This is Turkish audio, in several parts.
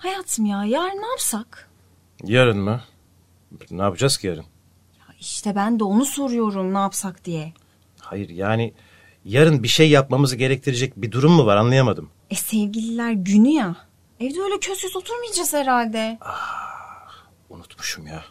Hayatım ya yarın ne yapsak? Yarın mı? Ne yapacağız ki yarın? İşte ben de onu soruyorum ne yapsak diye. Hayır yani yarın bir şey yapmamızı gerektirecek bir durum mu var anlayamadım. E sevgililer günü ya. Evde öyle közsüz oturmayacağız herhalde. Unutmuşum ya.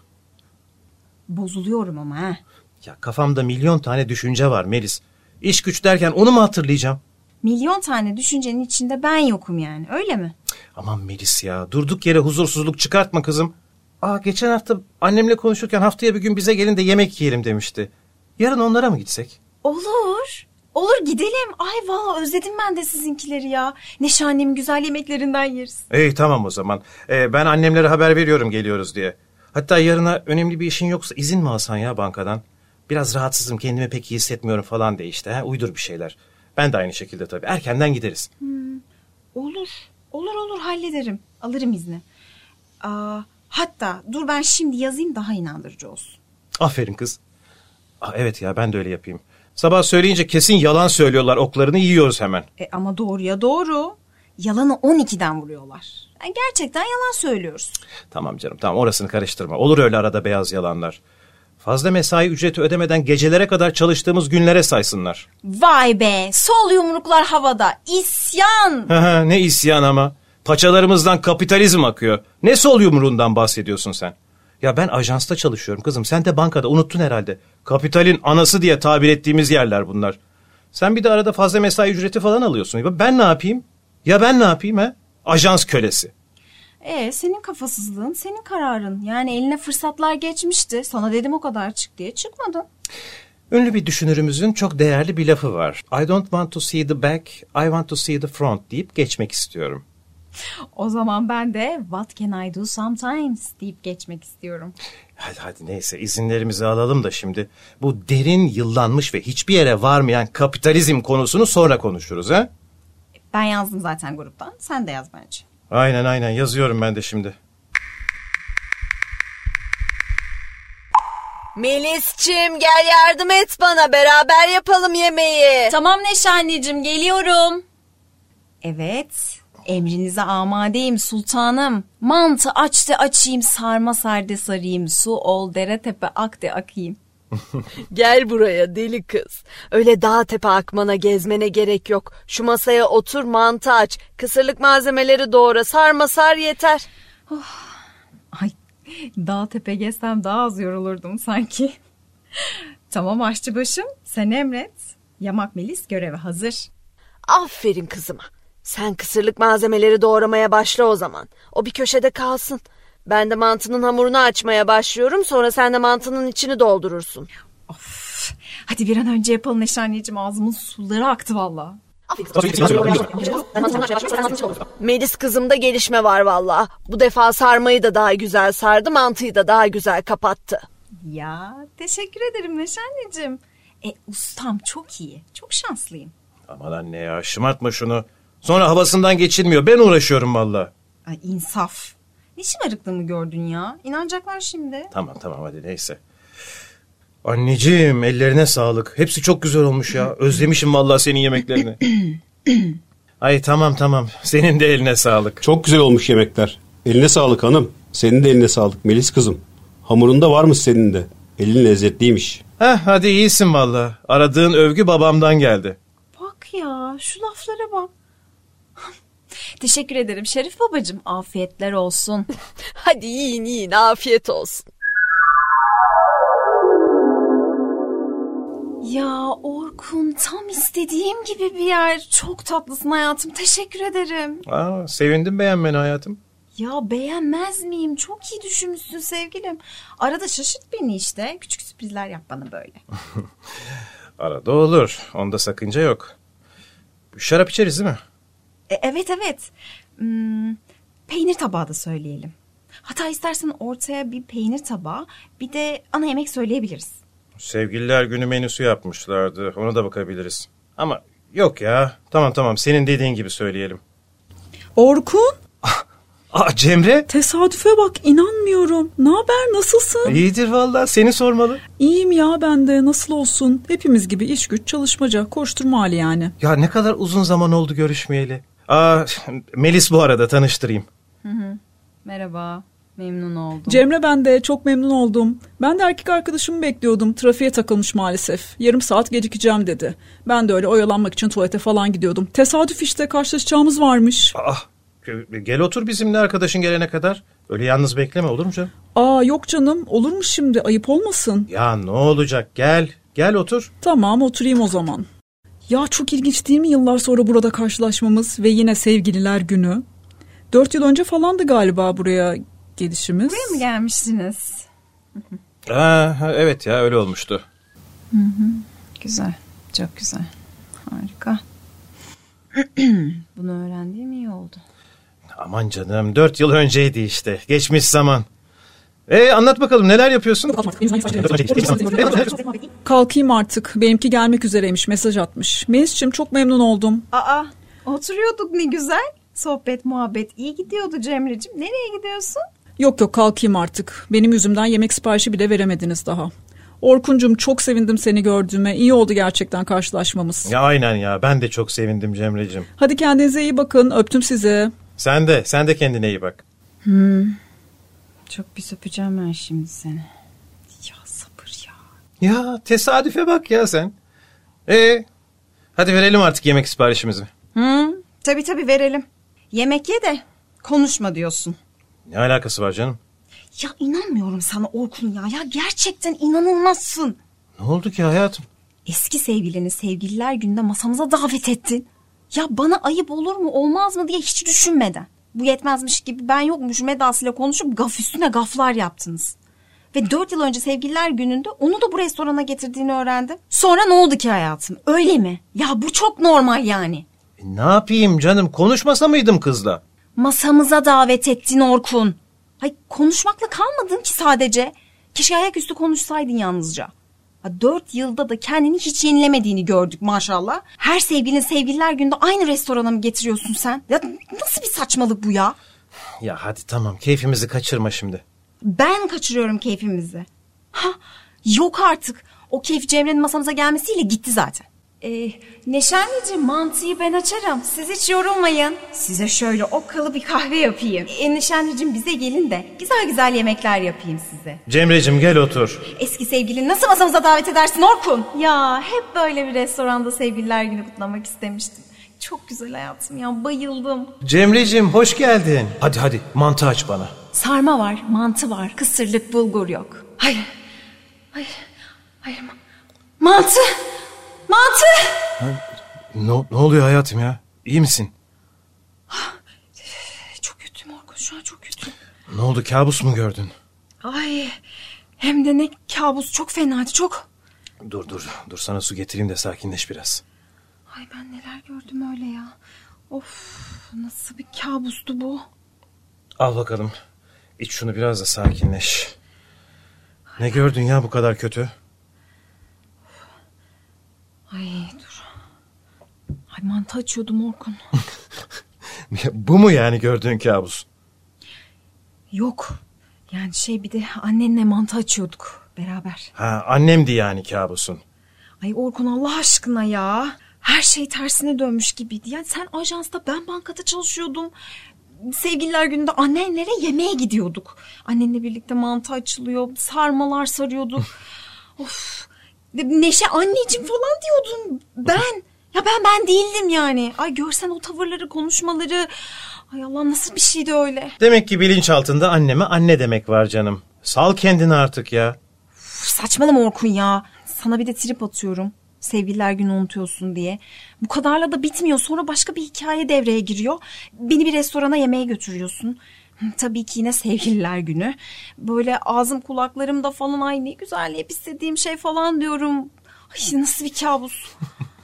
Bozuluyorum ama ha. Ya kafamda milyon tane düşünce var Melis. İş güç derken onu mu hatırlayacağım? Milyon tane düşüncenin içinde ben yokum yani öyle mi? Aman Melis ya durduk yere huzursuzluk çıkartma kızım. Aa geçen hafta annemle konuşurken haftaya bir gün bize gelin de yemek yiyelim demişti. Yarın onlara mı gitsek? Olur. Olur gidelim. Ay valla özledim ben de sizinkileri ya. Neşe annemin güzel yemeklerinden yeriz. İyi tamam o zaman. Ee, ben annemlere haber veriyorum geliyoruz diye. Hatta yarına önemli bir işin yoksa izin mi alsan ya bankadan? Biraz rahatsızım kendimi pek iyi hissetmiyorum falan de işte. Ha? Uydur bir şeyler. Ben de aynı şekilde tabii. Erkenden gideriz. Olur. Olur olur hallederim. Alırım izni. Aa, hatta dur ben şimdi yazayım daha inandırıcı olsun. Aferin kız. Aa, evet ya ben de öyle yapayım. Sabah söyleyince kesin yalan söylüyorlar oklarını yiyoruz hemen. E ama doğruya doğru. Yalanı 12'den vuruyorlar. Yani gerçekten yalan söylüyoruz. Tamam canım tamam orasını karıştırma. Olur öyle arada beyaz yalanlar. Fazla mesai ücreti ödemeden gecelere kadar çalıştığımız günlere saysınlar. Vay be sol yumruklar havada. İsyan. ne isyan ama. Paçalarımızdan kapitalizm akıyor. Ne sol yumruğundan bahsediyorsun sen? Ya ben ajansta çalışıyorum kızım. Sen de bankada unuttun herhalde. Kapitalin anası diye tabir ettiğimiz yerler bunlar. Sen bir de arada fazla mesai ücreti falan alıyorsun. Ya Ben ne yapayım? Ya ben ne yapayım ha? Ajans kölesi. E senin kafasızlığın senin kararın. Yani eline fırsatlar geçmişti. Sana dedim o kadar çık diye çıkmadın. Ünlü bir düşünürümüzün çok değerli bir lafı var. I don't want to see the back, I want to see the front deyip geçmek istiyorum. O zaman ben de what can I do sometimes deyip geçmek istiyorum. Hadi hadi neyse izinlerimizi alalım da şimdi bu derin yıllanmış ve hiçbir yere varmayan kapitalizm konusunu sonra konuşuruz ha? Ben yazdım zaten gruptan. Sen de yaz bence. Aynen aynen yazıyorum ben de şimdi. Melisçim gel yardım et bana beraber yapalım yemeği. Tamam Neşe anneciğim geliyorum. Evet emrinize amadeyim sultanım. Mantı aç de açayım sarma serde sarayım. Su ol dere tepe ak de akayım. Gel buraya deli kız. Öyle dağ tepe akmana gezmene gerek yok. Şu masaya otur mantı aç. Kısırlık malzemeleri doğra sarma sar yeter. Ay dağ tepe gezsem daha az yorulurdum sanki. tamam aşçı başım sen emret. Yamak Melis göreve hazır. Aferin kızıma. Sen kısırlık malzemeleri doğramaya başla o zaman. O bir köşede kalsın. Ben de mantının hamurunu açmaya başlıyorum. Sonra sen de mantının içini doldurursun. Of. Hadi bir an önce yapalım Neşe anneciğim ağzımın suları aktı valla. Melis kızımda gelişme var valla. Bu defa sarmayı da daha güzel sardı, mantıyı da daha güzel kapattı. Ya teşekkür ederim Neşe anneciğim. E ustam çok iyi. Çok şanslıyım. Aman anne ya şımartma şunu. Sonra havasından geçilmiyor. Ben uğraşıyorum valla. Ay insaf. Ne şımarıklığımı gördün ya? İnanacaklar şimdi. Tamam tamam hadi neyse. Anneciğim ellerine sağlık. Hepsi çok güzel olmuş ya. Özlemişim vallahi senin yemeklerini. Ay tamam tamam. Senin de eline sağlık. Çok güzel olmuş yemekler. Eline sağlık hanım. Senin de eline sağlık Melis kızım. Hamurunda varmış senin de. Elin lezzetliymiş. Heh, hadi iyisin valla. Aradığın övgü babamdan geldi. Bak ya şu laflara bak. Teşekkür ederim Şerif babacığım. Afiyetler olsun. Hadi yiyin yiyin afiyet olsun. ya Orkun tam istediğim gibi bir yer. Çok tatlısın hayatım. Teşekkür ederim. Aa, sevindim beğenmeni hayatım. Ya beğenmez miyim? Çok iyi düşünmüşsün sevgilim. Arada şaşırt beni işte. Küçük sürprizler yap bana böyle. Arada olur. Onda sakınca yok. Şarap içeriz değil mi? E, evet evet. Hmm, peynir tabağı da söyleyelim. Hatta istersen ortaya bir peynir tabağı bir de ana yemek söyleyebiliriz. Sevgililer günü menüsü yapmışlardı. Ona da bakabiliriz. Ama yok ya. Tamam tamam senin dediğin gibi söyleyelim. Orkun Aa Cemre. tesadüfe bak inanmıyorum. Ne haber nasılsın? İyidir valla seni sormalı. İyiyim ya ben de nasıl olsun. Hepimiz gibi iş güç çalışmaca koşturma hali yani. Ya ne kadar uzun zaman oldu görüşmeyeli. Aa Melis bu arada tanıştırayım. Merhaba. Memnun oldum. Cemre ben de çok memnun oldum. Ben de erkek arkadaşımı bekliyordum. Trafiğe takılmış maalesef. Yarım saat gecikeceğim dedi. Ben de öyle oyalanmak için tuvalete falan gidiyordum. Tesadüf işte karşılaşacağımız varmış. Ah, gel otur bizimle arkadaşın gelene kadar. Öyle yalnız bekleme olur mu canım? Aa yok canım olur mu şimdi ayıp olmasın. Ya ne olacak gel. Gel otur. Tamam oturayım o zaman. Ya çok ilginç değil mi yıllar sonra burada karşılaşmamız ve yine sevgililer günü? Dört yıl önce falandı galiba buraya gelişimiz. Buraya mı gelmiştiniz? Ha, ha, evet ya öyle olmuştu. Güzel. Çok güzel. Harika. Bunu öğrendiğim iyi oldu. Aman canım dört yıl önceydi işte. Geçmiş zaman. E anlat bakalım neler yapıyorsun? Kalkayım artık. Benimki gelmek üzereymiş mesaj atmış. Melis'ciğim çok memnun oldum. Aa, oturuyorduk ne güzel. Sohbet, muhabbet iyi gidiyordu Cemre'cim. Nereye gidiyorsun? Yok yok kalkayım artık. Benim yüzümden yemek siparişi bile veremediniz daha. Orkuncum çok sevindim seni gördüğüme. İyi oldu gerçekten karşılaşmamız. Ya aynen ya ben de çok sevindim Cemre'cim. Hadi kendinize iyi bakın. Öptüm sizi. Sen de sen de kendine iyi bak. Çok pis öpeceğim ben şimdi seni. Ya sabır ya. Ya tesadüfe bak ya sen. E hadi verelim artık yemek siparişimizi. Hı, tabii tabii verelim. Yemek ye de konuşma diyorsun. Ne alakası var canım? Ya inanmıyorum sana Orkun ya. Ya gerçekten inanılmazsın. Ne oldu ki hayatım? Eski sevgilini sevgililer gününde masamıza davet ettin. Ya bana ayıp olur mu olmaz mı diye hiç düşünmeden. Bu yetmezmiş gibi ben yokmuşum edasıyla konuşup gaf üstüne gaflar yaptınız. Ve dört yıl önce sevgililer gününde onu da bu restorana getirdiğini öğrendim. Sonra ne oldu ki hayatım? Öyle mi? Ya bu çok normal yani. E, ne yapayım canım konuşmasa mıydım kızla? Masamıza davet ettin Orkun. Hay konuşmakla kalmadın ki sadece. Keşke ayaküstü konuşsaydın yalnızca. Ha, dört yılda da kendini hiç yenilemediğini gördük maşallah. Her sevgilin sevgililer günde aynı restorana mı getiriyorsun sen? Ya nasıl bir saçmalık bu ya? Ya hadi tamam keyfimizi kaçırma şimdi. Ben kaçırıyorum keyfimizi. Ha, yok artık. O keyif Cemre'nin masamıza gelmesiyle gitti zaten. Ee, Neşanlıcığım mantıyı ben açarım. Siz hiç yorulmayın. Size şöyle okkalı bir kahve yapayım. Ee, Neşanlıcığım bize gelin de güzel güzel yemekler yapayım size. Cemre'cim gel otur. Eski sevgilini nasıl masamıza davet edersin Orkun? Ya hep böyle bir restoranda sevgililer günü kutlamak istemiştim. Çok güzel hayatım ya bayıldım. Cemre'cim hoş geldin. Hadi hadi mantı aç bana. Sarma var, mantı var, kısırlık bulgur yok. Hayır, hayır, hayır. ma- Mantı, mantı. Ne, ne oluyor hayatım ya? İyi misin? Çok kötüyüm Orkun, şu an çok kötüyüm. Ne oldu kabus mu gördün? Ay, hem de ne kabus, çok fenaydı, çok. Dur dur dur sana su getireyim de sakinleş biraz. Ay ben neler gördüm öyle ya. Of, nasıl bir kabustu bu. Al bakalım. İç şunu biraz da sakinleş. Ne gördün ya bu kadar kötü? Ay dur. Ay mantı açıyordum Orkun. bu mu yani gördüğün kabus? Yok. Yani şey bir de annenle mantı açıyorduk beraber. Ha annemdi yani kabusun. Ay Orkun Allah aşkına ya. Her şey tersine dönmüş gibiydi. Yani sen ajansta ben bankada çalışıyordum. Sevgililer gününde annenlere yemeğe gidiyorduk. Annenle birlikte mantı açılıyor. Sarmalar sarıyorduk. of. Neşe anneciğim falan diyordun. Ben. Ya ben ben değildim yani. Ay görsen o tavırları konuşmaları. Ay Allah nasıl bir şeydi öyle. Demek ki bilinç altında anneme anne demek var canım. Sal kendini artık ya. Üf, Saçmalama Orkun ya. Sana bir de trip atıyorum. Sevgililer günü unutuyorsun diye. Bu kadarla da bitmiyor. Sonra başka bir hikaye devreye giriyor. Beni bir restorana yemeğe götürüyorsun. Tabii ki yine sevgililer günü. Böyle ağzım kulaklarımda falan ay ne güzel hep istediğim şey falan diyorum. Ay nasıl bir kabus.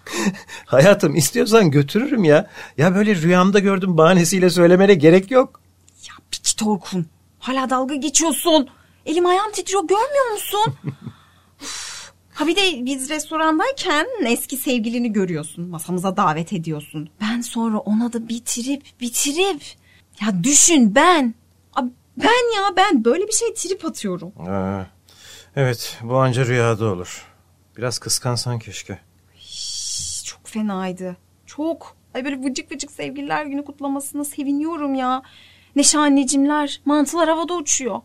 Hayatım istiyorsan götürürüm ya. Ya böyle rüyamda gördüm bahanesiyle söylemene gerek yok. Ya piç Orkun. Hala dalga geçiyorsun. Elim ayağım titriyor görmüyor musun? Ha bir de biz restorandayken eski sevgilini görüyorsun. Masamıza davet ediyorsun. Ben sonra ona da bitirip bitirip. Ya düşün ben. Ben ya ben böyle bir şey trip atıyorum. Ha, evet bu anca rüyada olur. Biraz kıskansan keşke. Şş, Çok fenaydı. Çok. Ay böyle vıcık vıcık sevgililer günü kutlamasına seviniyorum ya. Neşe annecimler, mantılar havada uçuyor.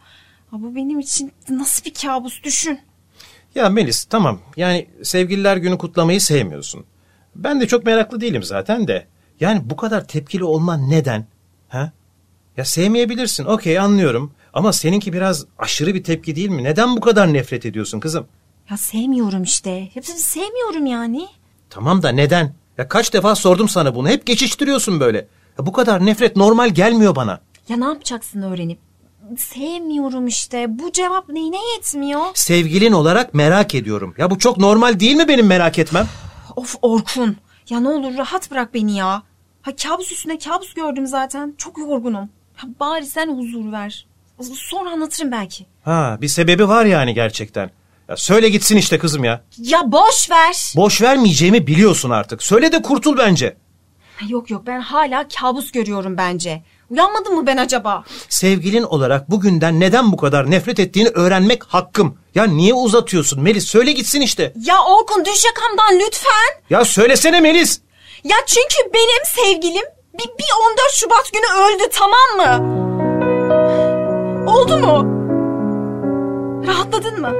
Ha, bu benim için nasıl bir kabus düşün. Ya Melis tamam yani sevgililer günü kutlamayı sevmiyorsun. Ben de çok meraklı değilim zaten de. Yani bu kadar tepkili olman neden? Ha? Ya sevmeyebilirsin okey anlıyorum. Ama seninki biraz aşırı bir tepki değil mi? Neden bu kadar nefret ediyorsun kızım? Ya sevmiyorum işte. Hepsini sevmiyorum yani. Tamam da neden? Ya kaç defa sordum sana bunu. Hep geçiştiriyorsun böyle. Ya bu kadar nefret normal gelmiyor bana. Ya ne yapacaksın öğrenip? Sevmiyorum işte. Bu cevap neyine yetmiyor? Sevgilin olarak merak ediyorum. Ya bu çok normal değil mi benim merak etmem? Of Orkun. Ya ne olur rahat bırak beni ya. Ha kabus üstüne kabus gördüm zaten. Çok yorgunum. Ha, bari sen huzur ver. Sonra anlatırım belki. Ha bir sebebi var yani gerçekten. Ya söyle gitsin işte kızım ya. Ya boş ver. Boş vermeyeceğimi biliyorsun artık. Söyle de kurtul bence. Yok yok ben hala kabus görüyorum bence. Uyanmadım mı ben acaba? Sevgilin olarak bugünden neden bu kadar nefret ettiğini öğrenmek hakkım. Ya niye uzatıyorsun Melis? Söyle gitsin işte. Ya Orkun düş yakamdan lütfen. Ya söylesene Melis. Ya çünkü benim sevgilim bir, bir 14 Şubat günü öldü tamam mı? Oldu mu? Rahatladın mı?